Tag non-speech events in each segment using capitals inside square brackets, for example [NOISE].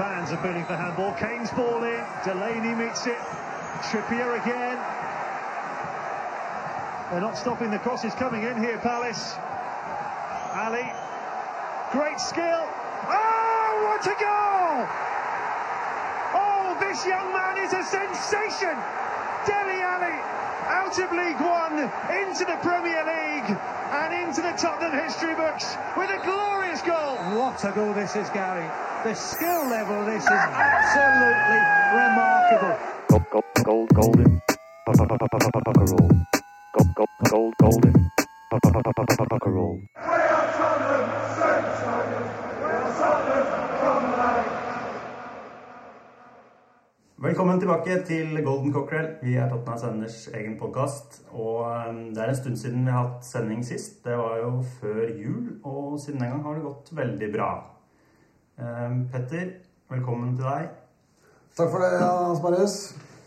fans are feeling for handball. Kane's ball in. Delaney meets it. Trippier again. They're not stopping the crosses coming in here, Palace. Ali. Great skill. Oh, what a goal! Oh, this young man is a sensation. Deli Ali out of League One into the Premier League and into the Tottenham history books with a glorious goal. What a goal this is, Gary. The skill level of this is absolutely remarkable. Gold, gold, gold, golden. Roll. Gold, gold, gold, golden. Roll. Velkommen tilbake til Golden Cockerel. Vi er Tottenham Senders egen podkast. Og um, det er en stund siden vi har hatt sending sist. Det var jo før jul, og siden den gang har det gått veldig bra. Um, Petter, velkommen til deg. Takk for det, Hans Marius.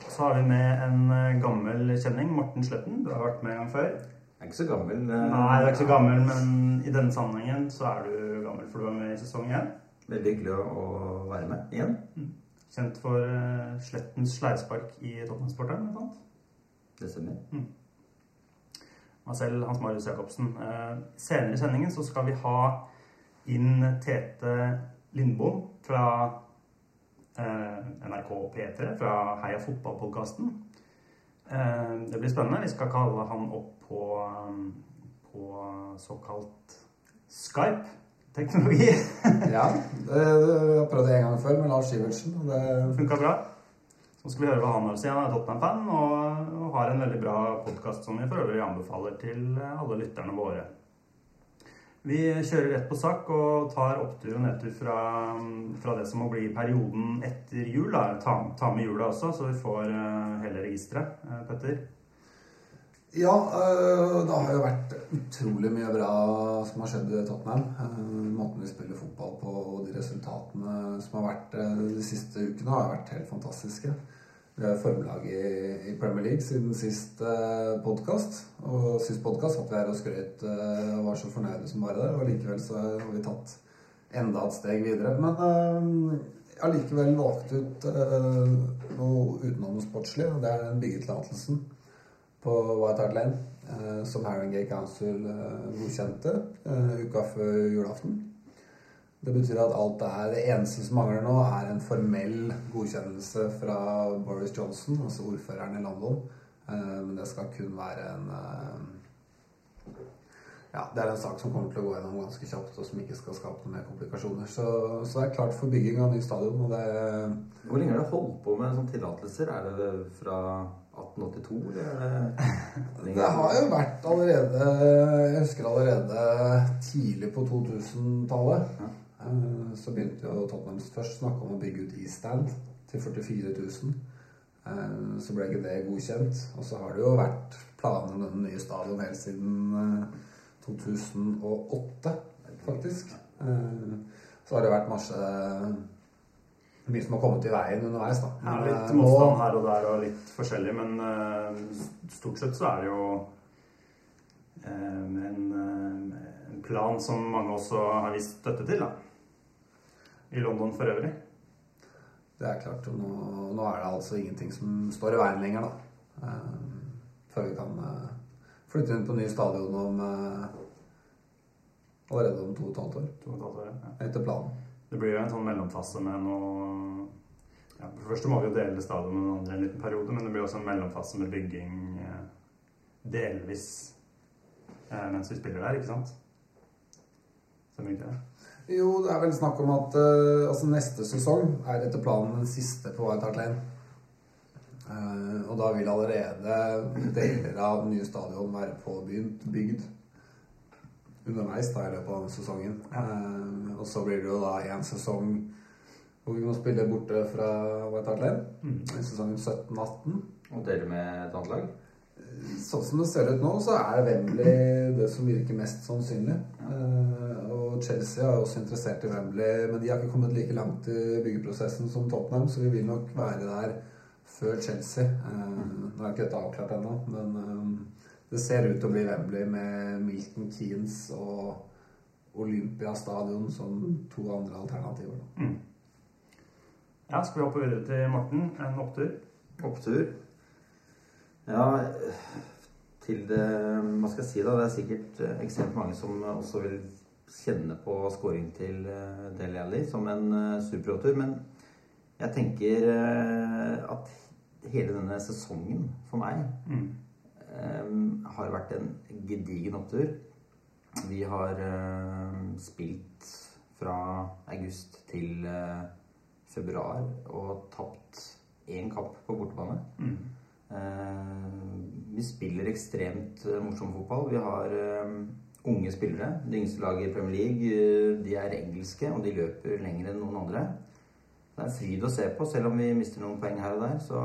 Så har vi med en uh, gammel kjenning, Morten Sletten. Du har vært med en gang før. Jeg er ikke så gammel. eh, Nei, du er ikke så gammel, men i denne sammenhengen så er du gammel, for du var med i sesong én. Veldig hyggelig å, være med igjen. Kjent for uh, Slettens sleivspark i Tottenham-sporteren, blant annet. Det stemmer. meg selv, Hans Marius Jacobsen. Eh, senere i sendingen så skal vi ha inn Tete Lindbom fra eh, NRK P3, fra Heia fotball-podkasten. Eh, det blir spennende. Vi skal kalle han opp på, eh, på såkalt Skype-teknologi. [LAUGHS] Ja, det, det, vi har prøvd det en gang før med Lars Sivertsen. og det Funka bra. Så skal vi høre hva han har å si. Han er Tottenham-fan og, og har en veldig bra podkast som vi for øvrig anbefaler til alle lytterne våre. Vi kjører rett på sak og tar opptur og nedtur fra, fra det som må bli perioden etter jul. Ta, ta med jula også, så vi får eh, hele registeret. Eh, Petter? Ja, øh, det har jo vært utrolig mye bra som har skjedd i Tottenham. Måten vi spiller fotball på og de resultatene som har vært de siste ukene, har vært helt fantastiske. Vi er formlag i, Premier League siden sist uh, podkast. Og sist podkast satt vi her og skrøt øh, og var så fornøyde som bare det. Og likevel så har vi tatt enda et steg videre. Men øh, jeg har likevel valgt ut øh, noe utenom det sportslige, og det er den byggetillatelsen på White Hart Lane, eh, som Haringey Council eh, godkjente eh, uka før julaften. Det betyr at alt er, det eneste som mangler nå, er en formell godkjennelse fra Boris Johnson, altså ordføreren i London. Eh, men det skal kun være en eh, ja, Det er en sak som kommer til å gå gjennom ganske kjapt, og som ikke skal skape noen mer komplikasjoner. Så, så det er klart for bygging av ny stadion. og det Hvor lenge har du holdt på med sånne tillatelser? Er det fra 1882, eller er det? [LAUGHS] Det har jo vært allerede Jeg husker allerede tidlig på 2000-tallet. Ja. Eh, Så begynte jo Tottenham først snakke om å bygge ut Eastland til 44 000. Eh, Så ble ikke det godkjent. Og så har det jo vært planer om denne nye stadion helt siden eh, 2008, faktisk. Eh, Så har det vært masse Mye som har kommet i veien underveis, da. Ja, litt motstand her og der og litt forskjellig, men stort sett så er det jo en, en plan som mange også har vist støtte til, da. I London for øvrig. Det er klart, og nå, nå er det altså ingenting som står i veien lenger, da. Eh, før vi kan eh, flytte inn på ny stadion om eh, allerede om to og et halvt år. To og et halvt år, ja. Etter planen. Det blir jo en sånn mellomfase med noe ja, For det første må vi jo dele stadion med noen andre en liten periode, men det blir også en mellomfase med bygging delvis mens vi spiller der, ikke sant? Stemmer ikke det? Jo, det er vel snakk om at uh, altså neste sesong er etter planen den siste på White Hart Lane. Uh, og da vil allerede deler av den nye stadion være påbegynt bygd underveis da i løpet av denne sesongen. Uh, og så blir det jo da én sesong hvor vi må spille borte fra White Hart Lane. Mm. I sesongen 17-18. Og dere med et annet lag? Sånn som det ser ut nå, så er Wembley det som virker mest sannsynlig. Eh, og Chelsea er også interessert i Wembley, men de har ikke kommet like langt i byggeprosessen som Tottenham, så vi vil nok være der før Chelsea. Eh, nå er ikke dette avklart ennå, men eh, det ser ut til å bli Wembley med Milton Keanes og Olympiastadion som to andre alternativer. Mm. Ja, skal vi hoppe videre til Morten? En opptur? Opptur. Ja, til det Hva skal jeg si, da? Det er sikkert eh, ekstremt mange som også vil kjenne på scoring til Deli Dele Alli som en superrotur. Men jeg tenker eh, at hele denne sesongen for meg Mm. eh, har vært en gedigen opptur. Vi har eh, spilt fra august til eh, februar og tapt én kamp på bortebane. Mm. Eh, vi spiller ekstremt eh, morsom fotball. Vi har eh, unge spillere. Det yngste laget i Premier League eh, de er engelske, og de løper lenger enn noen andre. Det er fryd å se på, selv om vi mister noen poeng her og der. Så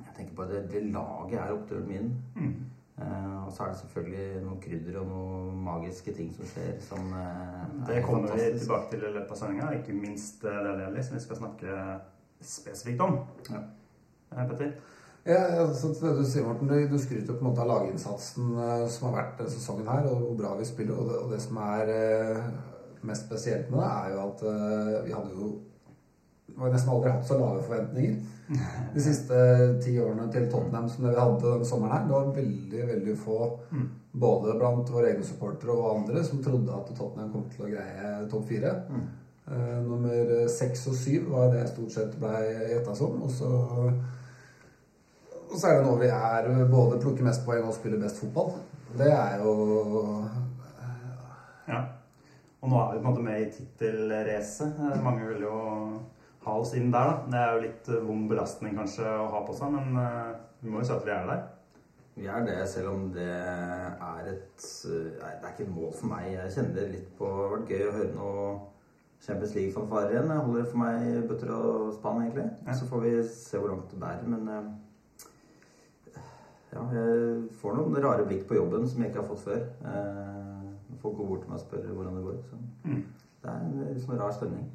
jeg tenker på det, det laget er oppturen min. Mm. Eh, og så er det selvfølgelig noen krydder og noen magiske ting som skjer, som eh, Det er kommer vi tilbake til i løpet av sendinga. Ikke minst eh, det Alli, som vi skal snakke spesifikt om. Ja. Eh, Petter? Ja, altså det du sier, Morten, du, skryter på en måte av laginnsatsen eh, som har vært denne sesongen her, og hvor bra vi spiller. Og det, og det som er eh, mest spesielt med det, er jo at eh, vi hadde jo vi har nesten aldri hatt så lave forventninger [LAUGHS] de siste ti årene til Tottenham som det vi hadde denne sommeren her. Det var veldig, veldig få, både blant våre egne supportere og andre, som trodde at Tottenham kom til å greie topp fire. Mm. Eh, nummer seks og syv var det jeg stort sett blei gjetta som. Og så og så er det nå vi er både plukker mest poeng og spiller best fotball. Det er jo Ja. Og nå er vi på en måte med i tittelracet. Eh, Mange vil jo ha oss inn der, da. Det er jo litt eh, vond belastning kanskje å ha på seg, men eh, vi må jo si at vi er der. Vi er det, selv om det er et Nei, det er ikke et mål for meg. Jeg kjenner litt på Det har vært gøy å høre noe Champions League-fanfarer igjen. Jeg holder for meg bøtter og spann, egentlig. Ja. Så får vi se hvor langt det bærer. Men eh, ja, jeg får noen rare blikk på jobben som jeg ikke har fått før. Eh, Folk går bort til meg og spør hvordan det går. Så Mm. det er en litt sånn rar stemning.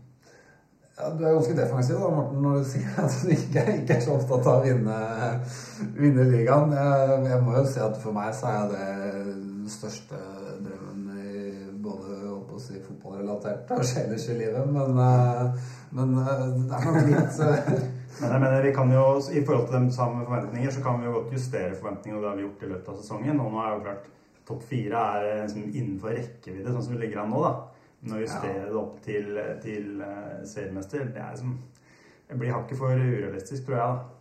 ja, Du er ganske defensiv da, Morten, når du [LAUGHS] sier at du ikke, ikke er så opptatt av å vinne, vinne ligaen. Jeg, jeg må jo si at for meg så er det den største å si, fotballrelatert og ellers i livet. Men, eh, men eh, det er nok litt eh, [LAUGHS] Men jeg mener, vi kan jo, i forhold til de samme forventninger, så kan vi jo godt justere forventningene, og det har vi gjort i løpet av sesongen. Og nå er jo klart, topp fire er sånn liksom innenfor rekkevidde, sånn som vi ligger an nå, da. Men å justere det opp til, til seriemester, det er liksom Det blir hakket for urealistisk, tror jeg, da.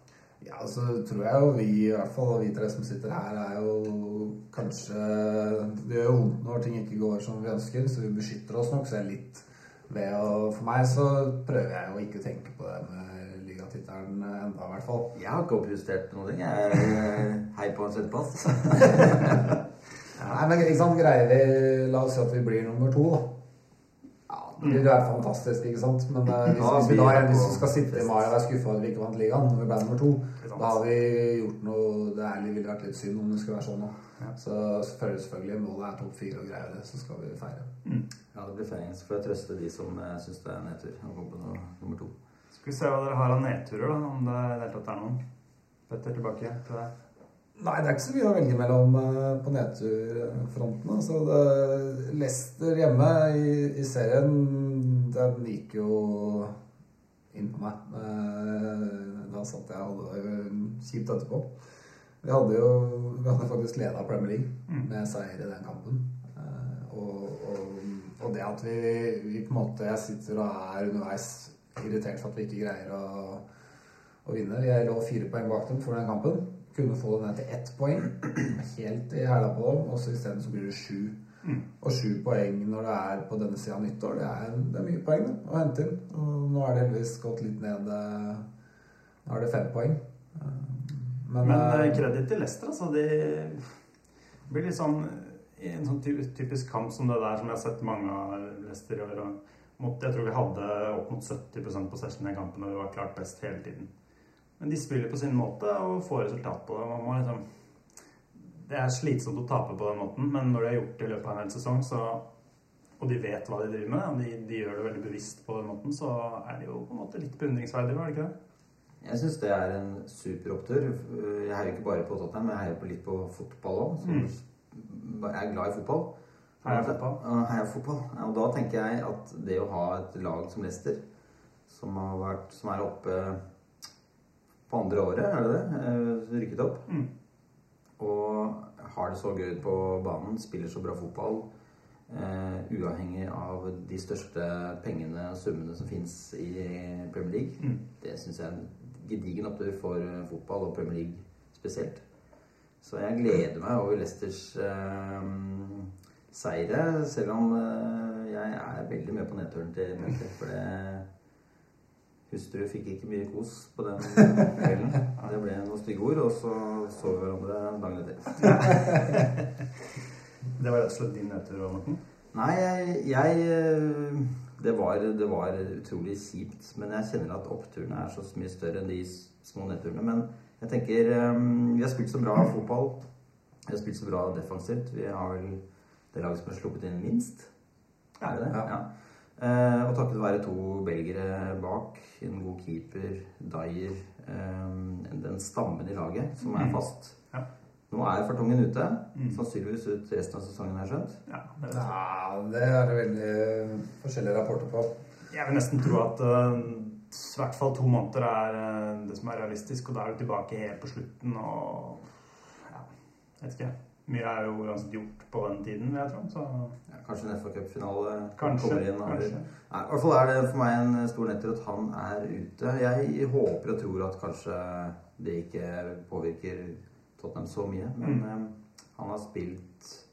Ja, så tror jeg jo vi, i hvert fall vi tre som sitter her, er jo kanskje Det gjør jo vondt når ting ikke går som vi ønsker, så vi beskytter oss nok. Er litt ved å For meg så prøver jeg jo ikke å tenke på det med ligatittelen enda, i hvert fall. Jeg har ikke oppjustert noe. Jeg er hei på en sjetteplass. [LAUGHS] Nei, men ikke sant, greier vi La oss si at vi blir nummer to, da. Ja, det helt fantastisk, ikke sant? Men uh, hvis, Da hvis, vi da, hvis vi skal sitte i mai og være skuffa over at vi ikke vant ligaen når vi ble nummer to, da har vi gjort noe Det ærlig ville vært litt synd om det skulle være sånn nå. Ja. Så selvfølgelig, selvfølgelig målet er topp fire og greier det, så skal vi feire. Ja, det blir feiring. Så får jeg trøste de som uh, syns det er nedtur å komme på noe, nummer to. Skal vi se hva dere har av nedturer, da, om det i det hele tatt er noen. Petter, tilbake til deg. Nei, det er ikke så mye å velge mellom eh, på nedturfronten. Altså, det, Leicester hjemme i, i serien, den gikk jo inn på meg. Eh, Da satt jeg og hadde det kjipt etterpå. Vi hadde jo vi hadde faktisk leda Premier League med seier i den kampen. Eh, Og, og, og det at vi, vi på en måte Jeg sitter og er underveis irritert for at vi ikke greier å å vinne. Vi lå fire poeng bak dem for den kampen. Kunne få det ned til ett poeng. Helt i hæla på dem. Og så isteden så blir det sju. Og sju poeng når det er på denne sida av nyttår, det er, det er mye poeng da, å hente inn. Og nå er det heldigvis gått litt ned. eh, Nå er det fem poeng. Men, Men eh, eh, kreditt til Leicester, altså. Det blir litt sånn en sånn typisk kamp som det der som jeg har sett mange av Leicester i år. Jeg tror vi hadde opp mot 70% session i kampen, og vi var klart best hele tiden. Men de spiller på sin måte og får resultat på det. Man må liksom Det er slitsomt å tape på den måten, men når de har gjort det i løpet av en hel sesong, så og de vet hva de driver med, og de, de gjør det veldig bevisst på den måten, så er det jo på en måte litt beundringsverdig, var det ikke det? Jeg syns det er en super opptur. Jeg heier ikke bare på Tottenham, jeg heier på litt på fotball òg. Jeg er glad i fotball. Heier fotball? Heier fotball. Og da tenker jeg at det å ha et lag som Leicester som, har vært, som er oppe på andre året, er det det? Eh, Rykket opp. Mm. Og har det så gøy på banen, spiller så bra fotball. Uh, uavhengig av de største pengene og summene som fins i Premier League. Mm. Det syns jeg er en gedigen opptur for eh, fotball og Premier League spesielt. Så jeg gleder meg over Leicesters uh, seire, selv om uh, jeg er veldig med på nedturen til Mønter. For det Hustru fikk ikke mye kos på den kvelden. Det ble noen stygge ord, og så så vi hverandre dagen etter. Det var rett og slett din nedtur, Morten. Nei, jeg, jeg eh, det, var, det var utrolig kjipt. Men jeg kjenner at oppturene er så mye større enn de små nedturene. Men jeg tenker eh, Vi har spilt så bra fotball. Vi har spilt så bra defensivt. Vi har vel det laget som har sluppet inn minst. Er det det? Ja. Ja. Eh, og takket være to belgere bak, en god keeper, Dyer eh, Den stammen i laget som er Mm. fast. Ja. Nå er Fartongen ute. Mm. Sannsynligvis ut resten av sesongen, har jeg skjønt. Ja, det er. Ja, det er det veldig forskjellige rapporter på. Jeg vil nesten tro at eh, i hvert fall to måneder er uh, det som er realistisk, og da er du tilbake helt på slutten og ja, vet ikke. Mye er jo uansett gjort på den tiden, jeg tro. Så Ja, kanskje en FA-cupfinale kommer inn. Kanskje. Nei, I hvert fall er det for meg en stor netter at han er ute. Jeg håper og tror at kanskje det ikke påvirker Tottenham så mye. Men Mm. eh, han har spilt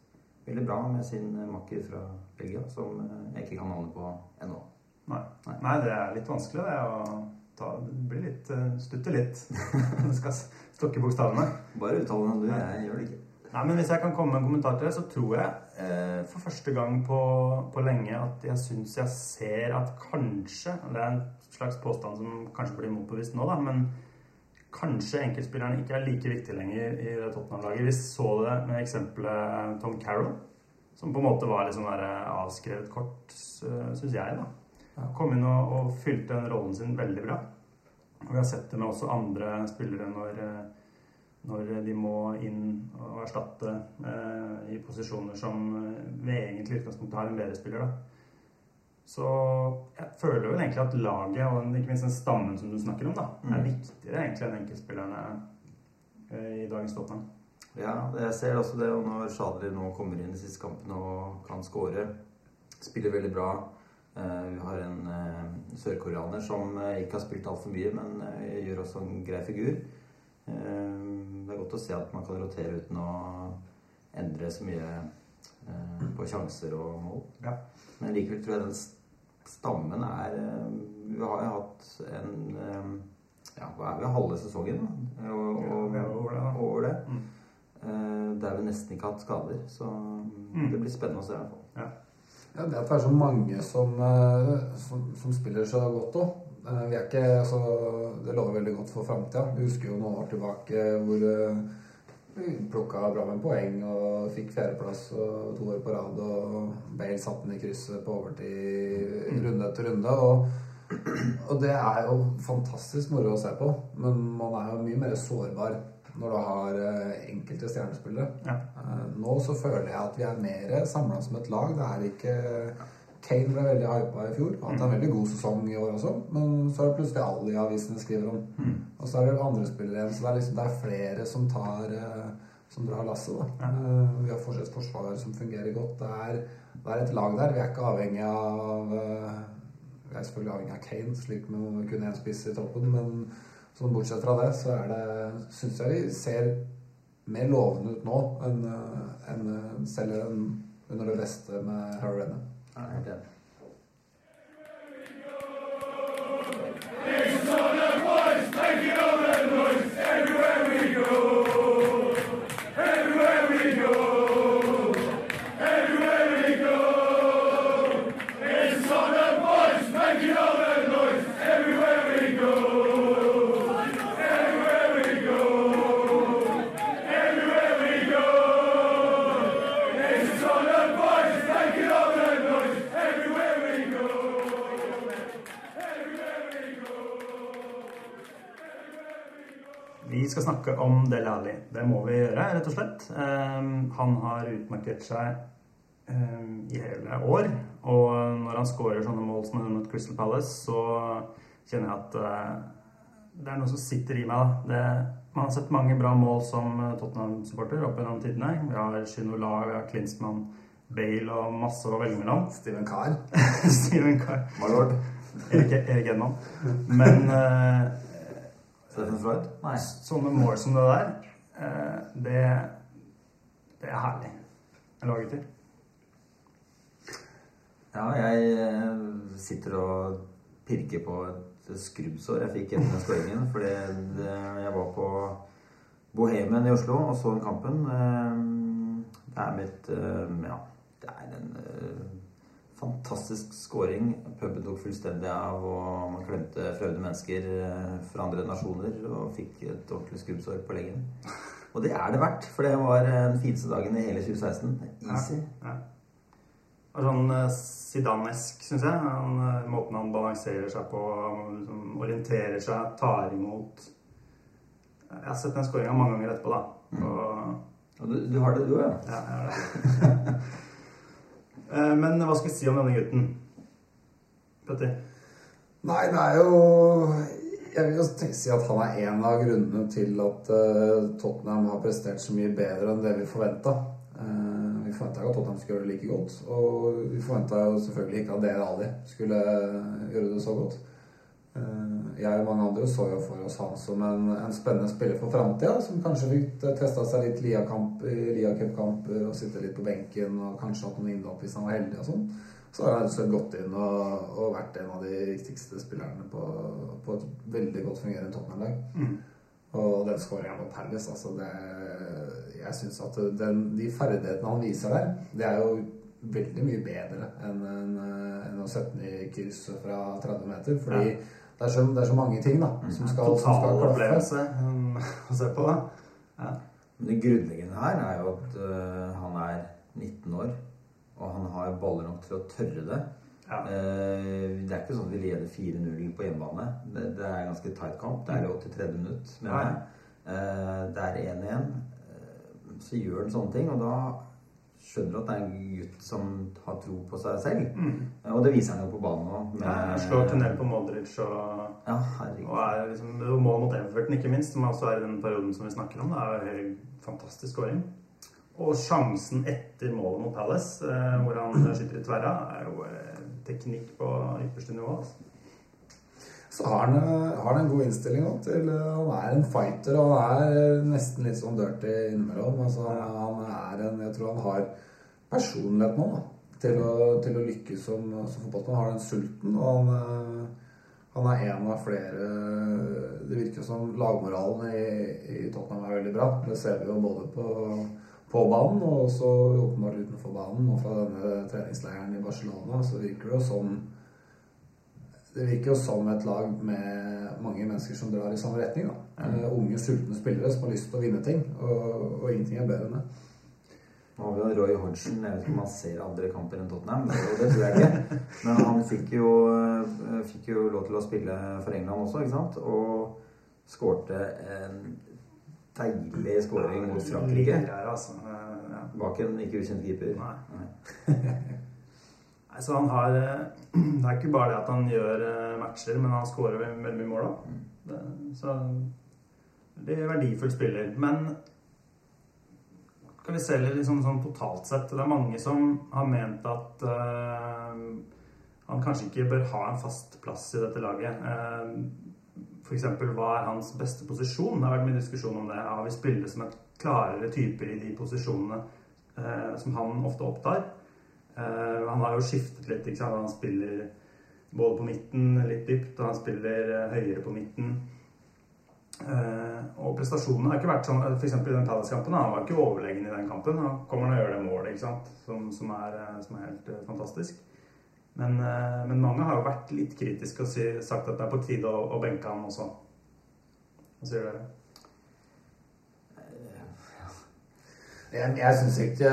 veldig bra med sin makker fra Belgia, som eh, jeg ikke kan navnet på ennå. Nei. Nei. Nei, det er litt vanskelig det å ta Det blir litt uh, Stutter litt. [LAUGHS] Du skal stokke bokstavene. Bare uttale den du, jeg gjør det ikke. Nei, men Hvis jeg kan komme med en kommentar til det, så tror jeg eh, for første gang på, på lenge at jeg syns jeg ser at kanskje Det er en slags påstand som kanskje blir motbevist nå, da, men kanskje enkeltspillerne ikke er like viktige lenger i det Tottenham-laget. Vi så det med eksempelet Tom Carroll, som på en måte var litt sånn der avskrevet kort, syns jeg. da. Kom inn og, og fylte den rollen sin veldig bra. Og vi har sett det med også andre spillere når eh, når de må inn og erstatte eh, i posisjoner som vi ved egentlig i utgangspunktet har en bedre spiller. Da. Så jeg føler vel egentlig at laget, og ikke minst den stammen som du snakker om, da, er Mm. viktigere egentlig enn enkeltspillerne eh, i dagens Tottenham. Ja, jeg ser også det. Og når Shadri nå kommer inn i siste kampen og kan skåre, spiller veldig bra. Eh, Vi har en eh, sørkoreaner som eh, ikke har spilt altfor mye, men eh, gjør også en grei figur. Eh, Det er godt å se at man kan rotere uten å endre så mye eh, på sjanser og mål. Ja. Men likevel tror jeg den stammen er eh, Vi har jo hatt en Ja, hva er vi? Halve sesongen? da? Og, Ja, og, er over det. Mm. Der vi nesten ikke har hatt skader. Så Mm. det blir spennende å se. i hvert fall. Ja, det at det er så mange som, som, som spiller så godt òg. Vi er ikke, altså, det lover veldig godt for framtida. Vi husker jo noen år tilbake hvor eh, vi plukka bra med poeng og fikk fjerdeplass og to år på rad. Og Bale satte den i krysset på overtid runde etter runde. Og, og det er jo fantastisk moro å se på. Men man er jo mye mer sårbar når du har eh, enkelte stjernespillere. Ja. Eh, Nå så føler jeg at vi er mer samla som et lag. Det er ikke Kane ble veldig hypa i fjor. Hatt en veldig god sesong i år også. Men så er det plutselig alle i avisene skriver om. Og så er det andre spillere igjen. Så det er, liksom, det er flere som tar eh, Som drar lasset. Ja. Eh, Vi har fortsatt et forsvar som fungerer godt. Det er, det er et lag der. Vi er ikke avhengig av eh, Vi er selvfølgelig avhengig av Kane, slik med kun én spiss i toppen. Men sånn bortsett fra det, så er det Syns jeg vi ser mer lovende ut nå enn enn, selv under det beste med Harry Redden. Jeg er helt skal snakke om Dele Alli. Det må vi gjøre, rett og slett. Eh, han har utmerket seg eh, i hele år. Og når han skårer sånne mål som mot Crystal Palace, så kjenner jeg at eh, det er noe som sitter i meg. Det, man har sett mange bra mål som eh, Tottenham-supporter opp gjennom tidene. Vi har Shinola, vi har Klinsmann, Bale og masse å velge mellom. Steven Carr. [LAUGHS] Steven Carr. Marlord. Erik, Erik Edman. Men Steffen Freud? Nei. sånne mål som det der, eh, det, det er herlig. Eller gutter? Ja, jeg eh, sitter og pirker på et skrubbsår jeg fikk etter den skåringen. Fordi det, jeg var på Bohemen i Oslo og så den kampen. Eh, Det er mitt Ja, det er en eh, fantastisk scoring. Puben tok fullstendig av, og man klemte fraude mennesker eh, fra andre nasjoner og fikk et ordentlig skrubbsår på leggen. Og det er det verdt, for det var den fineste dagen i hele 2016. Easy. Ja. Og sånn sidanesk, Zidane-esk, syns jeg. Han, eh, måten han balanserer seg på, liksom, orienterer seg, tar imot Jeg har sett den skåringa mange ganger etterpå, da. Og, Og du, du har det, du òg? ja, det. Eh, [LAUGHS] Men hva skal vi si om denne gutten? Petter? Nei, det er jo Jeg vil jo si at han er en av grunnene til at eh, Tottenham har prestert så mye bedre enn det vi forventa. vi forventa ikke at Tottenham skulle gjøre det like godt. Og vi forventa selvfølgelig ikke at Dele Ali skulle gjøre det så godt. Eh, jeg og mange andre så jo for oss han som en, en spennende spiller for framtida. Som kanskje fikk testa seg litt Lia-kamp- i Lia Cup-kamper og sitte litt på benken og kanskje hatt noen innhopp hvis han var heldig og sånn. Så har han gått inn og, og vært en av de viktigste spillerne på, på et veldig godt fungerende Tottenham-lag. Mm. Og den skåringa mot Palace, altså det Jeg syns at den, de ferdighetene han viser der, det er jo veldig mye bedre enn en, en å sette den i krysset fra 30 meter. Fordi Ja. Det, er så, det er så mange ting da som skal, som skal klaffe. opplevelse um, [LAUGHS] å se på, da. Ja. Men det grunnleggende her er jo at uh, han er 19 år, og han har baller nok til å tørre det. Ja. Uh, det er ikke sånn at vi leder 4-0 på hjemmebane. Det, det er ganske tight kamp. Det er jo til tredje minutt, mener Ja. jeg. Eh, det er 1-1. Eh, så gjør han sånne ting, og da skjønner at det er en gutt som har tro på seg selv. Mm. Og det viser han jo på banen nå. Ja, jeg slår tunnel på Modric og Ja. Og er liksom mål mot Everton, ikke minst, som også er i den perioden som vi snakker om. Det er jo fantastisk skåring. Og sjansen etter målet mot Palace, eh, hvor han skyter i tverra, er jo eh, teknikk på ypperste nivå. Altså. Så har han, har han en god innstilling nå til Han er en fighter, og han er nesten litt sånn dirty innimellom. Altså, han er en Jeg tror han har personlighet nå da, til, å, til å lykkes som, som fotballspiller. Han har den sulten, og han, eh, han er en av flere Det virker som lagmoralen i, i Tottenham er veldig bra. Det ser vi jo både på, på banen og også åpenbart utenfor banen. Og fra denne treningsleiren i Barcelona så virker det jo som det virker jo som et lag med mange mennesker som drar i samme retning. Da. Eh, unge, sultne spillere som har lyst til å vinne ting. Og, og ingenting er bedre enn det. Nå har vi jo Roy Hodgson. Jeg vet ikke om han ser andre kamper enn Tottenham. Og det tror jeg ikke. Men han fikk jo, eh, fikk jo lov til å spille for England også, ikke sant? Og skårte en deilig skåring mot Frankrike. Greier, altså. Eh. Bak en ikke ukjent keeper. Nei. Nei, [LAUGHS] [LAUGHS] så han har eh, [CLEARS THROAT] Det er ikke bare det at han gjør eh, matcher, men han skårer veldig mye mål òg. Så veldig verdifull spiller. Men skal vi se liksom, sånn totalt sett Det er mange som har ment at uh, han kanskje ikke bør ha en fast plass i dette laget. Uh, F.eks. hva er hans beste posisjon? Det har vært mye diskusjon om det. Har vi spillere som er klarere typer i de posisjonene uh, som han ofte opptar? Eh, han har jo skiftet litt. Ikke sant? Han spiller både på midten, litt dypt, og han spiller eh, høyere på midten. Eh, og prestasjonene har ikke vært sånn F.eks. i den Palace-kampen. Han var ikke overlegen i den kampen. Han kommer han og gjør det målet, ikke sant? Som, som, er, som er helt fantastisk. Men, men mange har jo vært litt kritiske og sagt at det er på tide å, å benke han også. Hva sier dere? Jeg, jeg syns ikke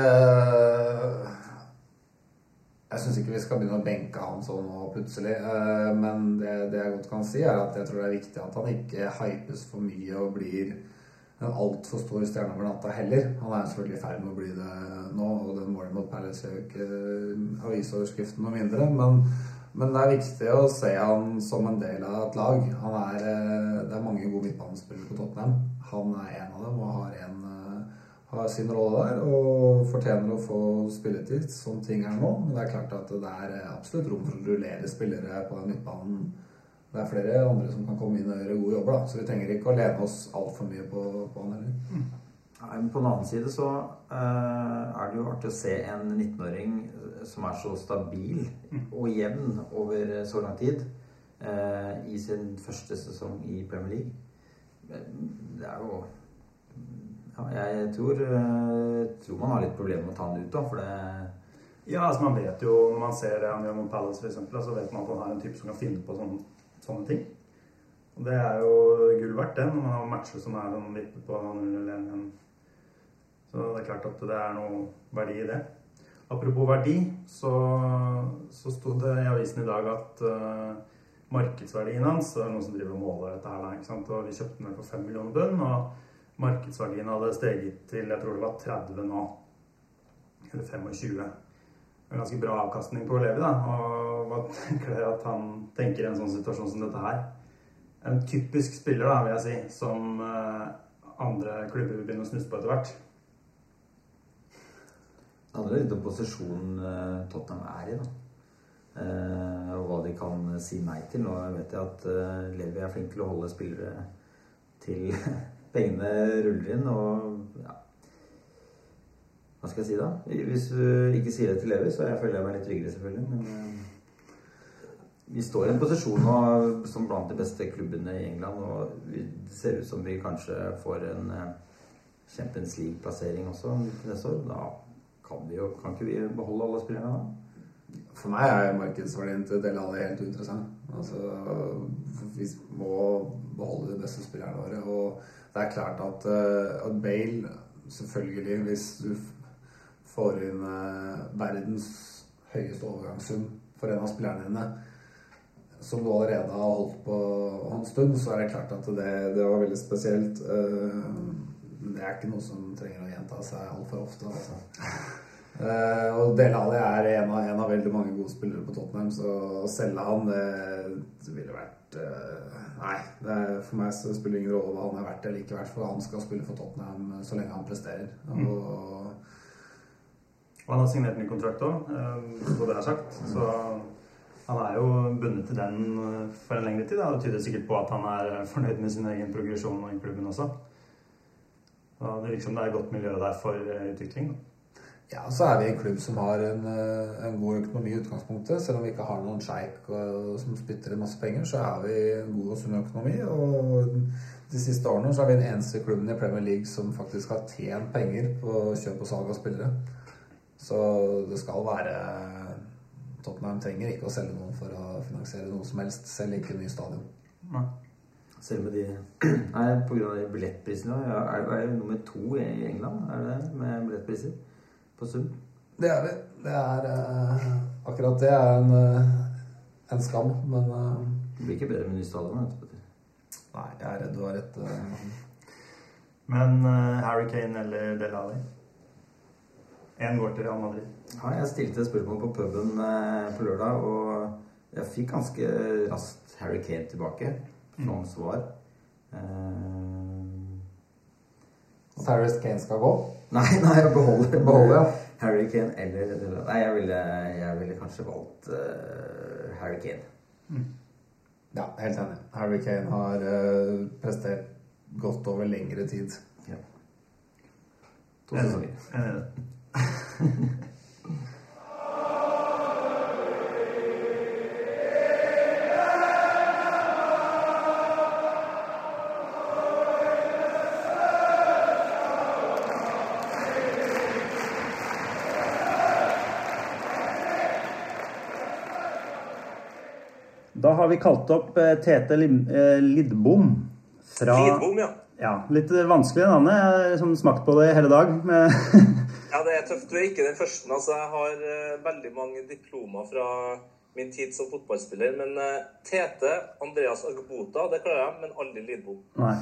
Jeg syns ikke vi skal begynne å benke han sånn nå plutselig. Eh, Men det, det jeg godt kan si, er at jeg tror det er viktig at han ikke hypes for mye og blir en altfor stor stjerne over natta heller. Han er selvfølgelig i ferd med å bli det nå, og den målet mot Palace jo ikke eh, avisoverskriften noe mindre. Men, men det er viktig å se han som en del av et lag. Er, eh, det er mange gode midtbanespillere på Tottenham. Han er en av dem og har, en, har sin rolle der og fortjener å få spilletid, som ting er nå. Men det er klart at det er absolutt rom for å rullere spillere på den midtbanen det er flere andre som kan komme inn og gjøre gode jobber. da, Så vi trenger ikke å lene oss altfor mye på, på han heller. Mm. Nei, men På den annen side så uh, er det jo artig å se en 19-åring som er så stabil og jevn over så lang tid uh, i sin første sesong i Premier League. Det er jo Jeg tror, uh, tror man har litt problemer med å ta han ut, da, for det Ja, altså man vet jo når man ser det han gjør mot Palace, f.eks., så vet man at han er en type som kan finne på sånne, sånne ting. Og det er jo gull verdt, det, når man har matcher som er sånn vippet på 0-1. Så det er klart at det er noe verdi i det. Apropos verdi, så, så sto det i avisen i dag at uh, markedsverdien hans Det er noen som driver og måler dette her, ikke sant? og vi kjøpte den for 5 millioner bønn. Og markedsverdien hadde steget til jeg tror det var 30 nå. Eller 25 en ganske bra avkastning på Levi. Da. Og hva tenker dere at han tenker i en sånn situasjon som dette her? En typisk spiller, da, vil jeg si, som uh, andre klubber vil begynne å snuse på etter hvert. Det handler litt om posisjonen uh, Tottenham er i, da. Uh, og hva de kan si nei til. Nå vet jeg at Levi er flink til å holde spillere til pengene ruller inn. Og ja, hva skal jeg si da? Hvis du ikke sier det til Levi, så føler jeg meg litt tryggere, selvfølgelig. Men uh, vi står i en posisjon nå som blant de beste klubbene i England. Og det ser ut som vi kanskje får en uh, Champions League-plassering også neste år. Da kan, vi jo, kan ikke vi beholde alle spillerne da? For meg er markedsverdien til Del Alli helt uinteressant. Altså, vi må beholde de beste spillerne våre. Og det er klart at, uh, at Bale Selvfølgelig, hvis du får inn eh, verdens høyeste overgangssum for en av spillerne dine, som du allerede har holdt på en stund, så er det klart at det, det var veldig spesielt. Eh, men det er ikke noe som trenger å gjenta seg altfor ofte. Altså. Uh, og Dele Alli er en av, en av, veldig mange gode spillere på Tottenham, så å selge han, det, det ville vært Nei, er, for meg så spiller det ingen rolle hva han er verdt eller ikke verdt, for han skal spille for Tottenham så lenge han presterer. Mm. Og, han har signert ny kontrakt òg, så eh, det er sagt. Så han er jo bundet til den eh, for en lengre tid. Det tyder sikkert på at han er fornøyd med sin egen progresjon i klubben også. Og det virker som det er et godt miljø der for eh, utvikling. Ja, så er vi en klubb som har en, en god økonomi i utgangspunktet. Selv om vi ikke har noen sjeik som spytter inn masse penger, så er vi en god og sunn økonomi. Og de siste årene så er vi den eneste klubben i Premier League som faktisk har tjent penger på kjøp og salg av spillere. Så det skal være Tottenham trenger ikke å selge noen for å finansiere noe som helst, selv ikke ny stadion. Nei. Selv med de [CLEARS THROAT] Nei, pga. billettprisene er, er det nummer to i England, er det med billettpriser på sum? Det er vi. Det er uh, Akkurat det er en, uh, en skam, men uh, Det blir ikke bedre med ny stadion? Nei, jeg er redd du har rett. Men Harry Kane eller Del Alli? Én går til Real Madrid. Ja, jeg stilte spørsmål på puben eh, på lørdag, og jeg fikk ganske raskt Harry Kane tilbake Noen mm. svar. Uh, Harry Kane skal gå? [LAUGHS] Nei, nei, jeg beholder, beholder ja. Harry Kane eller Nei, jeg ville, jeg ville kanskje valgt uh, Harry Kane. Mm. Ja, helt enig. Harry Kane har uh, prestert godt over lengre tid. Ja. To sesonger. [LAUGHS] har vi kalt opp eh, Tete eh, Lidbom fra Lidbom, ja. ja. Litt vanskelig navn. Jeg har liksom smakt på det hele dag. [LAUGHS] Ja, det er tøft. Du er ikke den første. Altså, jeg har uh, veldig mange diplomer fra min tid som fotballspiller. Men uh, Tete, Andreas Agbota, det klarer jeg, men aldri Lidbom. Nei.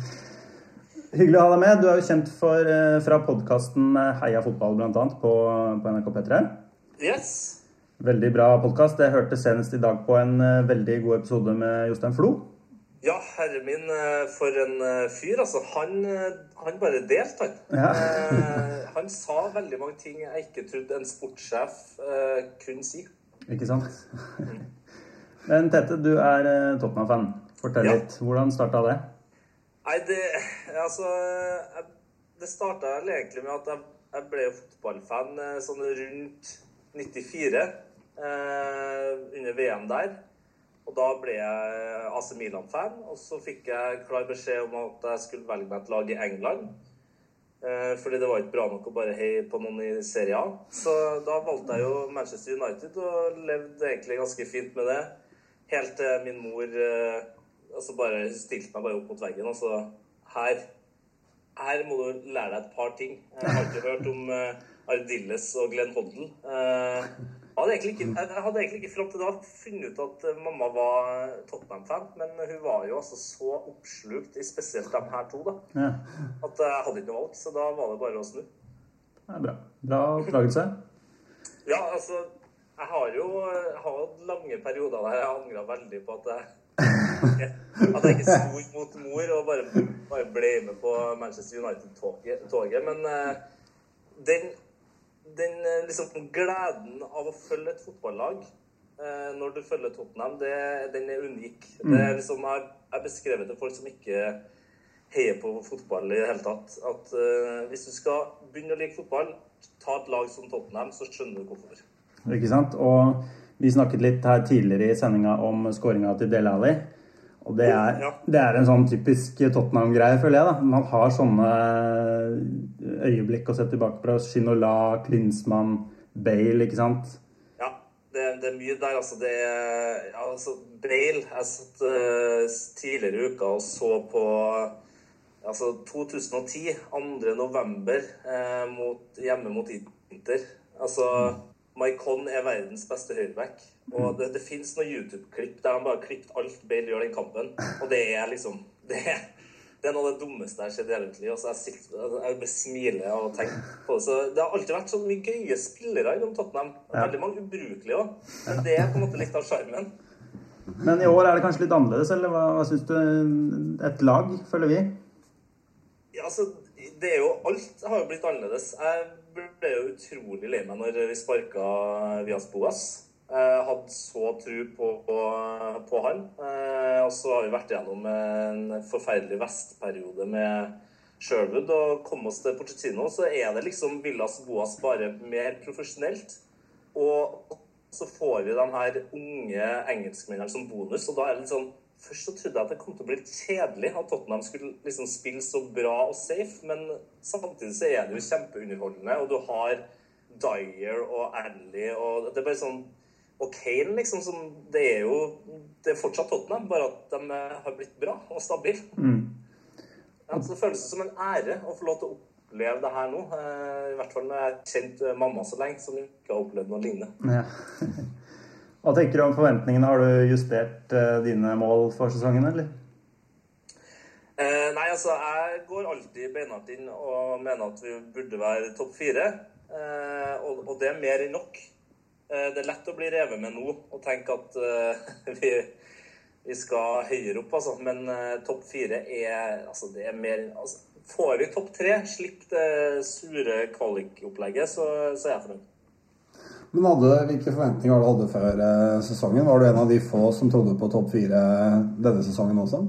[LAUGHS] Hyggelig å ha deg med. Du er jo kjent for, uh, fra podkasten Heia fotball, bl.a. På, på NRK P3. Yes. Veldig bra podkast. Jeg hørte senest i dag på en eh, veldig god episode med Jostein Flo. Ja, herre min, eh, for en eh, fyr, altså. Han, han bare delte, han. Ja. Han sa veldig mange ting jeg ikke trodde en sportssjef kunne si. Ikke sant? Men Tete, du er Tottenham-fan. Fortell Ja. litt. Hvordan starta det? Nei, det Altså Det starta egentlig med at jeg, jeg ble fotballfan sånn rundt 94, eh, under VM der. Og da ble jeg AC Milan-fan, og så fikk jeg klar beskjed om at jeg skulle velge meg et lag i England. Eh, fordi det var ikke bra nok å bare heie på noen i Serie A. Så da valgte jeg jo Manchester United og levde egentlig ganske fint med det. Helt til min mor eh, altså bare stilte meg bare opp mot veggen og så Her, her må du lære deg et par ting. Jeg har ikke hørt om eh, Ardilles og Glenn Hoddle. Eh, hadde ikke, jeg hadde egentlig ikke fram til da funnet ut at eh, mamma var Tottenham-fan, men hun var jo altså så oppslukt i spesielt de her to da, Ja, at jeg hadde ikke noe valg, så da var det bare å snu. det er bra. Bra oppdragelse. Ja, altså, jeg har jo hatt lange perioder der jeg angra veldig på at jeg [LAUGHS] at jeg ikke sto mot mor og bare, bare ble med på Manchester United-toget. Men eh, den, den eh, liksom gleden av å følge et fotballag eh, når du følger Tottenham, det, den er unik. Det er liksom, jeg jeg beskrevet til folk som ikke heier på fotball i det hele tatt, at eh, hvis du skal begynne å like fotball, ta et lag som Tottenham, så skjønner du hvorfor. Ikke sant? Og vi snakket litt her tidligere i sendinga om skåringa til Dele Alli. Og det er, det er en sånn typisk Tottenham-greie, føler jeg. da. Man har sånne øyeblikk å se tilbake på. Shinola, Klinsmann, Bale, ikke sant? Ja, det, det er mye der, altså. Det ja, altså, Bale Jeg satt uh, tidligere i uka og så på altså 2010, 2. november, eh, mot, hjemme mot Inter. Altså, Maikon er verdens beste høyreback. Og det, det fins noen YouTube-klipp der han bare har klippet alt Bale gjør den kampen. Og det er liksom Det det er noe av det dummeste jeg har sett i hele mitt liv. Altså, jeg, jeg bare smiler av å tenke på det. Så det har alltid vært så mye gøye spillere innom Tottenham. Veldig mange ubrukelige òg. Men det er på en måte litt av sjarmen. Men i år er det kanskje litt annerledes, eller hva, hva syns du? Et lag, føler vi? Ja, altså, det er jo Alt har jo blitt annerledes. Jeg ble jo utrolig lei meg når vi sparka Vias Boas. Jeg hadde så tro på, på, på han. Eh, og så har vi vært gjennom en forferdelig vestperiode med Sherwood. Og kom oss til Porcettino, så er det liksom Villas Boas bare mer profesjonelt. Og så får vi de her unge engelskmennene som bonus, og da er det litt sånn Først så trodde jeg at det kom til å bli litt kjedelig at Tottenham skulle liksom spille så bra og safe, men samtidig så er det jo kjempeunderholdende, og du har Dyer og Ally og Det er bare sånn Og Kane, liksom, som Det er jo Det er fortsatt Tottenham, bare at de har blitt bra og stabile. Ja, så det føles som en ære å få lov til å oppleve det her nå. eh, I hvert fall når jeg har kjent eh, mamma så lenge, som ikke har opplevd noe lignende. Ja. [LAUGHS] Hva tenker du om forventningene? Har du justert eh, dine mål for sesongen, eller? Eh, nei, altså, jeg går alltid beinhardt inn og mener at vi burde være topp fire. Eh, og, og det er mer enn nok. Eh, det er lett å bli revet med nå og tenke at eh, [LAUGHS] vi, vi skal høyere opp, altså. Men eh, topp fire er Altså, det er mer altså, Får vi topp tre, slipp det sure kvalikopplegget, så, så er jeg fornøyd. Men hadde, hvilke forventninger var det du hadde før sesongen? Var du en av de få som trodde på topp fire denne sesongen også?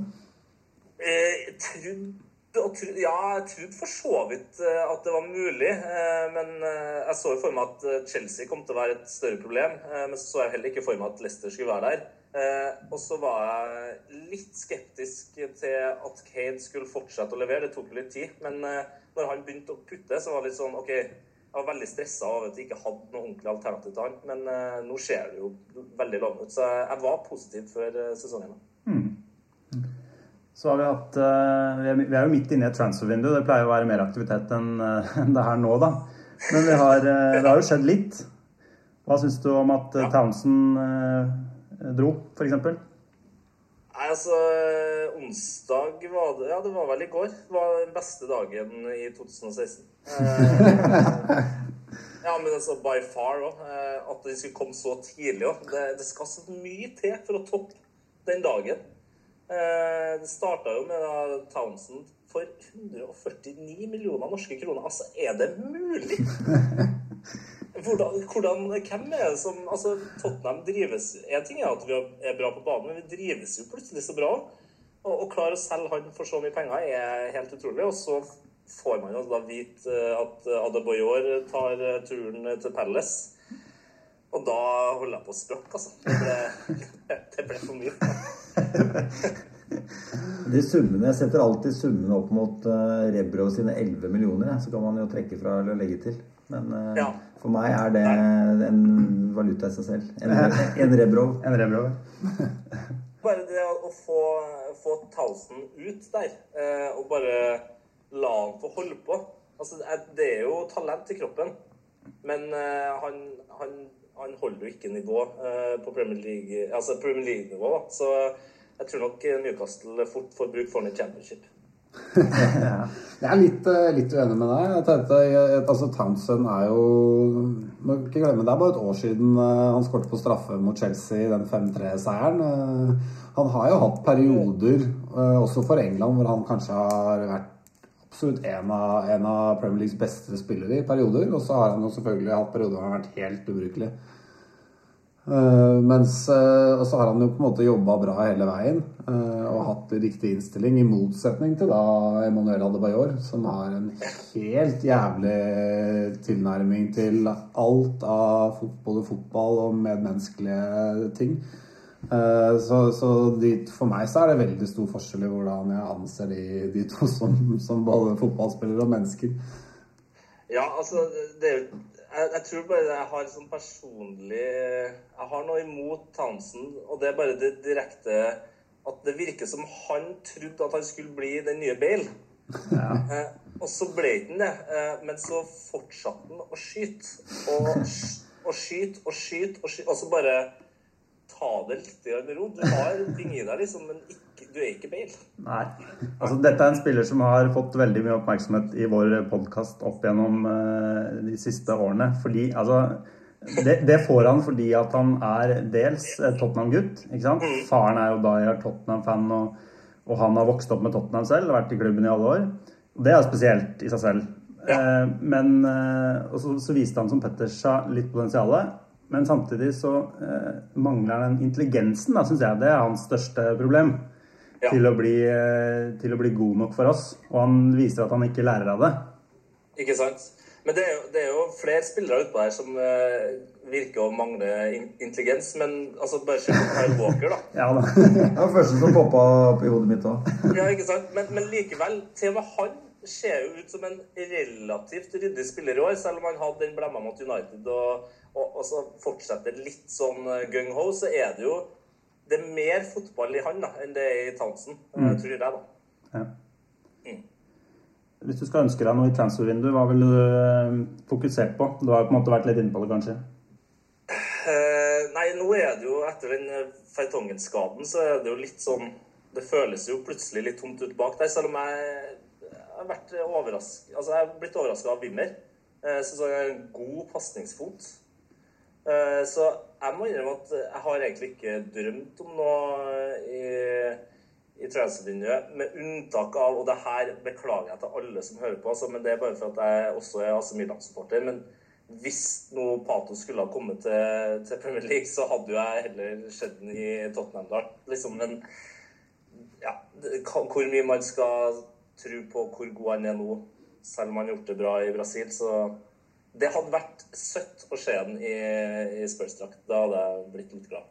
Jeg trodde, trodde, ja, jeg trodde for så vidt eh, at det var mulig. eh, Men eh, jeg så jo for meg at Chelsea kom til å være et større problem. Men så så jeg heller ikke for meg at Leicester skulle være der. Og så var jeg litt skeptisk til at Kane skulle fortsette å levere. Det tok litt tid. Men når han begynte å putte, så var det litt sånn OK. Jeg var veldig stressa av at jeg ikke hadde noe ordentlig alternativ til han. Men nå ser det jo veldig lovende ut. Så jeg var positiv før sesongen. Så har vi hatt eh, Vi er, jo midt inne i et transfer-vindu. Det pleier å være mer aktivitet enn eh, [LAUGHS] det her nå, da. Men vi har, eh, det har jo skjedd litt. Hva syns du om at Townsend dro, f.eks.? Nei, altså Onsdag var det Ja, det var vel i går. Det var den beste dagen i 2016. Eh, [LAUGHS] ja, men altså by far òg. At den skulle komme så tidlig òg. Det, det skal så mye til for å toppe den dagen. Eh, det starta jo med da, Townsend for 149 millioner norske kroner. Altså, er det mulig? [LAUGHS] Hvordan, hvordan, hvem er det som altså Tottenham drives En ting er at vi er bra på banen, men vi drives jo plutselig så bra. Og, og klare å selge han for så mye penger er helt utrolig. Og så får man jo da vite eh, at Adebayor tar turen til Palace. Og da holder jeg på å sprakke, altså. Det ble, det ble for mye. [LAUGHS] De summene, Jeg setter alltid summene opp mot uh, Rebro sine 11 millioner. Så kan man jo trekke fra eller legge til. Men uh, Ja. for meg er det en valuta i seg selv. En, [LAUGHS] en Rebrov. En Rebrov. [LAUGHS] Bare det å få, få Towson ut der, uh, og bare la han få holde på altså, det- Det er jo talent i kroppen, men uh, han, han, han holder jo ikke nivå eh, på Premier League Altså Premier League-nivå. Så jeg tror nok Newcastle fort får bruk for han i championship. [LAUGHS] Jeg er litt, eh, litt uenig med deg. Jeg tenkte, jeg, altså Townsend er jo Må ikke glemme, Det er bare et år siden eh, han skåret på straffe mot Chelsea i den 5-3-seieren. Eh, Han har jo hatt perioder, eh, også for England, hvor han kanskje har vært absolutt en av, en av Premier Leagues beste spillere i perioder. Og så har han jo selvfølgelig hatt perioder hvor han har vært helt ubrukelig. Uh, mens, uh, og så har han jo på en måte jobba bra hele veien uh, og hatt riktig innstilling, i motsetning til da Emanuel Adebayor, som har en helt jævlig tilnærming til alt av både fotball og medmenneskelige ting. Eh, Så, så de, for meg så er det veldig stor forskjell i hvordan jeg anser de, de to som, som både fotballspillere og mennesker. Ja, altså det jeg, jeg tror bare jeg har sånn personlig Jeg har noe imot Townsend, og det er bare det direkte At det virker som han trodde at han skulle bli den nye Bale. Eh, og så ble han det. Eh, men så fortsatte han å skyte. Og, og skyte og skyte og skyte. Og så bare ta det litt med ro. Du har ting i deg, liksom, men ikke, du er ikke Bale. Nei. Altså, dette er en spiller som har fått veldig mye oppmerksomhet i vår podkast opp gjennom uh, de siste årene. Fordi, altså det, det får han fordi at han er dels Tottenham-gutt. ikke sant? Faren er jo da jeg er Tottenham-fan, og, og han har vokst opp med Tottenham selv, vært i klubben i alle år. Og det er spesielt i seg selv. Eh, men eh, og så, så viste han, som Petter sa, litt potensialet. Men samtidig så eh, mangler han den intelligensen, da, syns jeg. Det er hans største problem. Ja. Til, å bli, eh, til å bli god nok for oss. Og han viser at han ikke lærer av det. Ikke sant? Men det er jo, det er jo flere spillere utpå her som eh, virker å mangle in intelligens. Men altså, bare se på Kyle Walker, da. [LAUGHS] Ja da. Det var første som poppa opp i hodet mitt òg. [LAUGHS] Ja, ikke sant? Men, men likevel, til og med han ser jo ut som en relativt ryddig spiller i år, selv om han hadde den blemma mot United og, og, og så fortsetter litt sånn eh, gung-ho, så er det jo det er mer fotball i han da, enn det er i Townsend, mm. tror jeg. da. Ja. Hvis du skal ønske deg noe i transfervinduet, hva ville du fokusere fokusert på? Du har jo på en måte vært litt inne på det, kanskje? Eh, nei, nå er det jo etter den eh, Fertongen-skaden, så er det jo litt sånn Det føles jo plutselig litt tomt ut bak der, selv om jeg, jeg har vært overrasket Altså, jeg har blitt overraska av Wimmer. Eh, Jeg syns han har en god pasningsfot. Eh, Så jeg må innrømme at jeg har egentlig ikke drømt om noe i, i transfervinduet, med unntak av Og det her beklager jeg til alle som hører på, altså, men det er bare for at jeg også er AC Milan-supporter. men hvis nå Pato skulle ha kommet til, til Premier League, så hadde jo jeg heller sett den i Tottenham. da. Liksom, men ja, hvor mye man skal tro på hvor god han er nå, selv om han har gjort det bra i Brasil, så Det hadde vært søtt å se den i, i Spurs-drakt. Da hadde jeg blitt litt glad.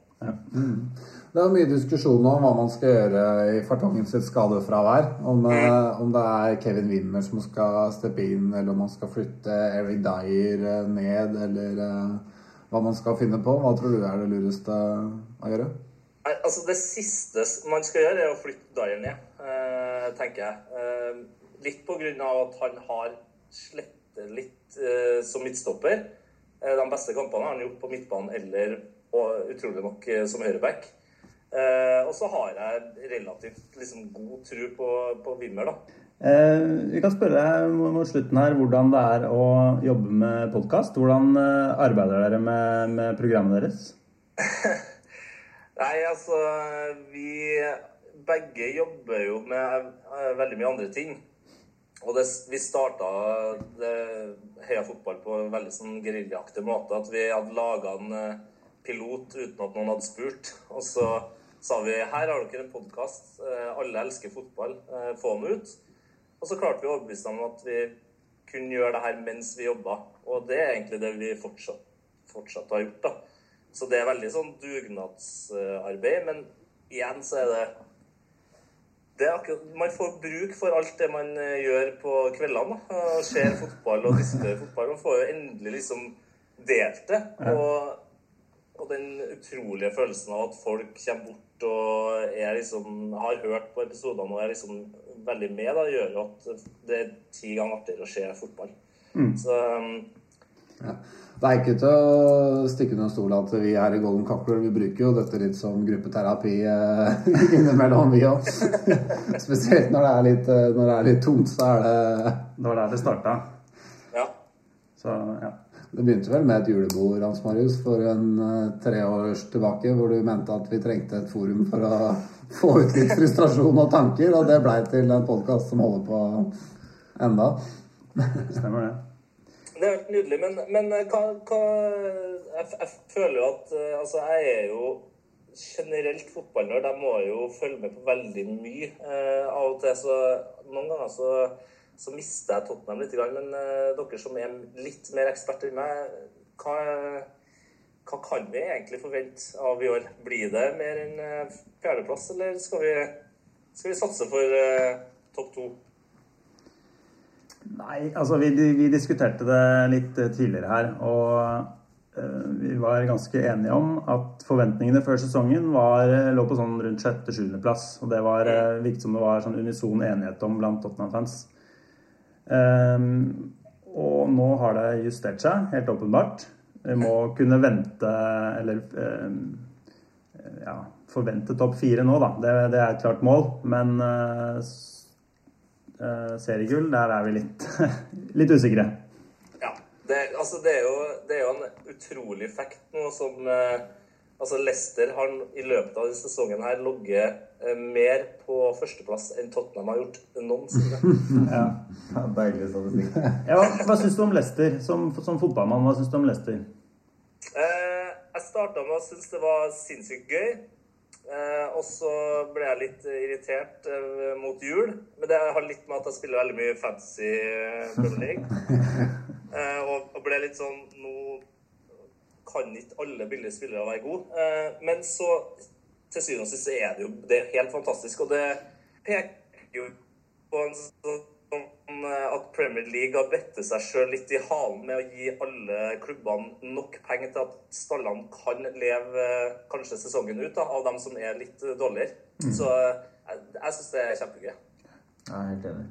Det er mye diskusjon om hva man skal gjøre i Fartongen sitt skadefravær. Om, eh, om det er Kevin Wimmer som skal steppe inn, eller om man skal flytte Eric Dyer eh, ned, eller eh, hva man skal finne på. Hva tror du er det lureste å gjøre? Altså Det siste man skal gjøre, er å flytte Dyer ned, tenker jeg. Litt på grunn av at han har slettet litt eh, som midtstopper. Eh, de beste kampene har han gjort på midtbanen eller utrolig nok eh, som høyreback. Og så har jeg relativt liksom, god tro på, på Wimmer, da. Eh, vi kan spørre deg mot slutten her hvordan det er å jobbe med podkast. Hvordan arbeider dere med, med programmet deres? [LAUGHS] Nei, altså Vi begge jobber jo med veldig mye andre ting. Og det, vi starta Heia Fotball på en veldig sånn geriljaaktig måte. At vi hadde laga en eh, pilot uten at noen hadde spurt. Og så sa vi her har dere en podkast. Alle elsker fotball. eh, Få den ut. Og så klarte vi å overbevise dem om at vi kunne gjøre det her mens vi jobba. Og det er egentlig det vi fortsatt, fortsatt har gjort. da. Så det er veldig sånn dugnadsarbeid. Men igjen så er det det er akkurat, Man får bruk for alt det man eh, gjør på kveldene. og Ser fotball og diskuterer fotball. Man får jo endelig liksom delt det. Og, og den utrolige følelsen av at folk kommer bort og er liksom, har hørt på episodene og er liksom veldig med, da, gjør jo at det er ti ganger artigere å se fotball. Så um, Ja. Det er ikke til å stikke under stol at vi her i Golden Cockler vi bruker jo dette litt som gruppeterapi eh, [LAUGHS] innimellom, vi òg. [LAUGHS] Spesielt når det er litt, eh, når det er litt tungt, så er det Det var der det starta. ja. Så ja. Det begynte vel med et julebord Hans Marius, for en eh, tre års tilbake, hvor du mente at vi trengte et forum for å [LAUGHS] få ut litt frustrasjon og tanker, og det blei til en podkast som holder på enda. Stemmer det. Det er helt nydelig, men, men eh, hva, hva jeg, jeg føler jo at eh, Altså, jeg er jo generelt fotballnerd. Jeg må jo følge med på veldig mye. Eh, av og til så Noen ganger så, så mister jeg Tottenham litt, men eh, dere som er litt mer eksperter enn meg, hva, hva kan vi egentlig forvente av i år? Blir det mer enn eh, fjerdeplass, eller skal vi, skal vi satse for eh, topp to? Nei, altså vi, vi diskuterte det litt eh, tidligere her, og eh, vi var ganske enige om at forventningene før sesongen var, eh, lå på sånn rundt sjette-sjuendeplass. Og det var, eh, virket som det var sånn unison enighet om blant Tottenham-fans. Um, og nå har det justert seg, helt åpenbart. Vi må kunne vente, eller ehm, ja, forvente topp fire nå, da. Det, det er et klart mål. Men seriegull, der er vi litt, [LAUGHS] litt usikre. Ja. Det, altså, det, er jo, det er jo en utrolig fact nå som eh, Altså, Leicester har i løpet av denne sesongen her ligget eh, mer på førsteplass enn Tottenham har gjort noensinne. [LAUGHS] Ja. Ja, Deilig statistikk. Ja, hva hva syns du om Leicester som, som fotballmann? Hva syns du om Leicester? Eh, jeg starta med å synes det var sinnssykt gøy. Eh, og så ble jeg litt irritert eh, mot jul. Men det har litt med at jeg spiller veldig mye fantasy eh, Premier League. [LAUGHS] Eh, og, ble litt sånn Nå kan ikke alle billige spillere være gode. Eh, men så til syvende og sist er det jo det er helt fantastisk. Og det peker jo på en sånn at Premier League har bettet seg sjøl litt i halen med å gi alle klubbene nok penger til at stallene kan leve eh, kanskje sesongen ut da, av dem som er litt dårligere. dårligere. Så eh, jeg, jeg syns det er kjempegøy. Jeg er helt enig.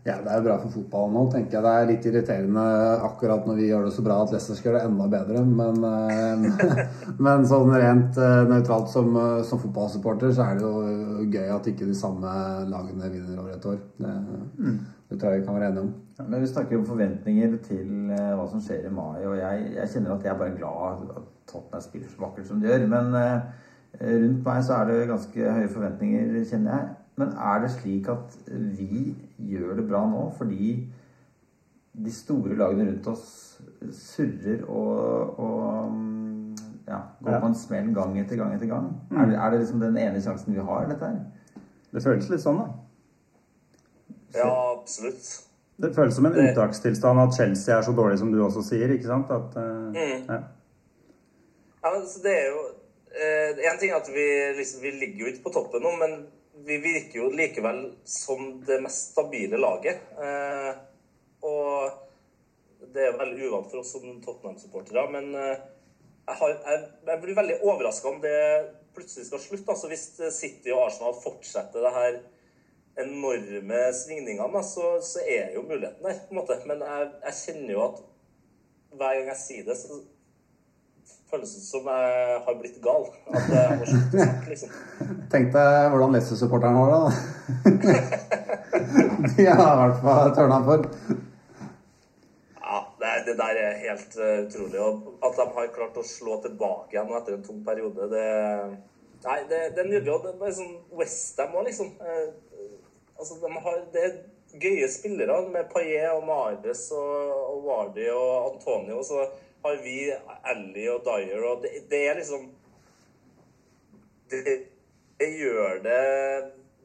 Ja, det er jo bra for fotballen nå, tenker jeg. Det er litt irriterende akkurat når vi gjør det så bra at Leicester skal gjøre det enda bedre. Men, eh, [LAUGHS] men sånn rent eh, nøytralt som, eh, som fotballsupporter så er det jo gøy at ikke de samme lagene vinner over et år. Det, det tror jeg vi kan være enige om. Ja, Men vi snakker om forventninger til hva som skjer i mai, og jeg, jeg kjenner at jeg er bare glad at Tottenham spiller så vakkert som de gjør. Men rundt meg så er det ganske høye forventninger, kjenner jeg. Men er det slik at vi gjør det bra nå fordi de store lagene rundt oss surrer og, og mm, ja, går Ja. på en smell gang etter gang etter gang? Er, det, er det liksom den ene sjansen vi har, dette her? Det føles litt sånn, da. Ja, absolutt. Det føles som en Det- unntakstilstand at Chelsea er så dårlig som du også sier. ikke sant? At, uh, Mm. ja. Ja, så det er jo eh, En ting er at vi, liksom, vi ligger jo ikke på toppen nå, men vi virker jo likevel som det mest stabile laget. Eh, og det er veldig uvant for oss som Tottenham-supportere, men eh, jeg, har, jeg, jeg blir veldig overraska om det plutselig skal slutte. Altså Hvis City og Arsenal fortsetter det her enorme svingningene, så, så er jo muligheten der. på en måte. Men jeg, jeg kjenner jo at hver gang jeg sier det, så føles ut som jeg har blitt gal. At jeg må slutte å snakke, liksom. Tenk deg hvordan Leicester-supporteren var da. [LAUGHS] De har i hvert fall tørna for. Ja, det, det der er helt eh, utrolig. Og at de har klart å slå tilbake igjen etter en tung periode, det Nei, det, det er nydelig. Og det er sånn Westham òg, liksom. Eh, altså, de har Det er gøye spillere med Paillet og Mares og, og Wardy og Antonio. Så har vi Ally og Dyer, og det, det er liksom det, det gjør det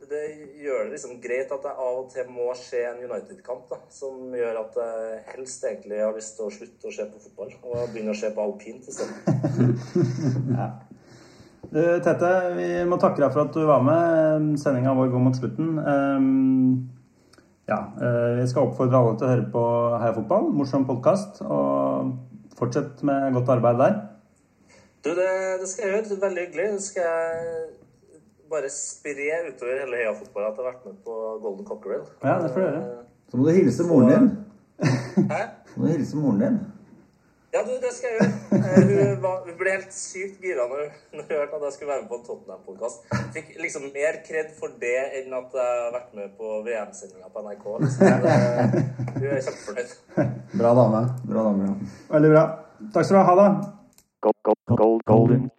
det gjør det liksom greit at det av og til må skje en United-kamp, da, som gjør at jeg helst egentlig har lyst til å slutte å se på fotball og begynne å se på alpint isteden. [LAUGHS] Du, Tete, vi må takke deg for at du var med. Sendinga vår går mot slutten. Um, ja, jeg vi skal oppfordre alle til å høre på Heia Fotball, morsom podkast. Og fortsett med godt arbeid der. Du, det, det skal jeg gjøre. Det er veldig hyggelig. Det skal jeg bare spre utover hele Heia Fotball at jeg har vært med på Golden Cockerel. Ja, det får du gjøre. Så må du hilse moren din. Hæ? Så må du hilse moren din. Ja, du, det skal jeg gjøre. Eh, Hun, var, hun ble helt sykt gira når, når hun hørte at jeg skulle være med på en Tottenham-podkast. Fikk liksom mer kred for det enn at jeg har vært med på VM-sendinga på NRK. Liksom. Hun er kjempefornøyd. Bra dame. Bra dame. ja. Veldig bra. Takk skal du ha, Ha Gold, gold, gold, golden.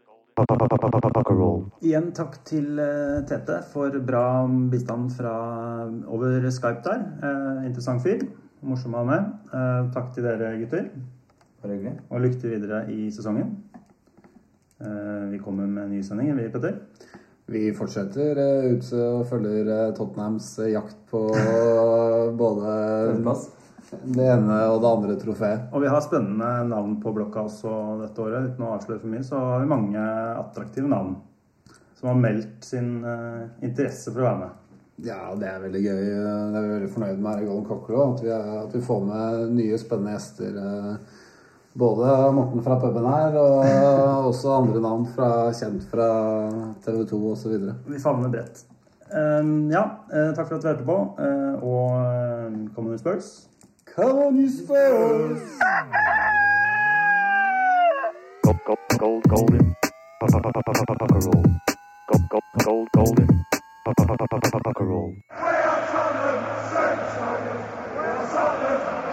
Igjen takk til eh, Tete for bra bistand fra over Skype der. Eh, interessant fyr. Morsom å ha med. Eh, takk til dere, gutter. Bare hyggelig. Og lykke til videre i sesongen. Eh, vi kommer med nye sendinger, vi, Petter. Vi fortsetter eh, ut og følger eh, Tottenhams jakt på [LAUGHS] både det ene og det andre trofeet. Og vi har spennende navn på blokka også dette året. Uten å avsløre for mye, så har vi mange attraktive navn som har meldt sin interesse for å være med. Ja, det er veldig gøy. Det er vi veldig fornøyd med her i Golden Cockroach. At, at vi får med nye, spennende gjester. Både Morten fra puben her, og også andre navn fra, kjent fra TV 2 osv. Vi favner bredt. Um, ja, takk for at du hørte på, og kom med spørs. Come on, you Spurs! Gold, gold, gold, golden. Roll. Gold, gold, gold, golden. Roll. Hey, I'm Tottenham! Save Tottenham! We're Tottenham!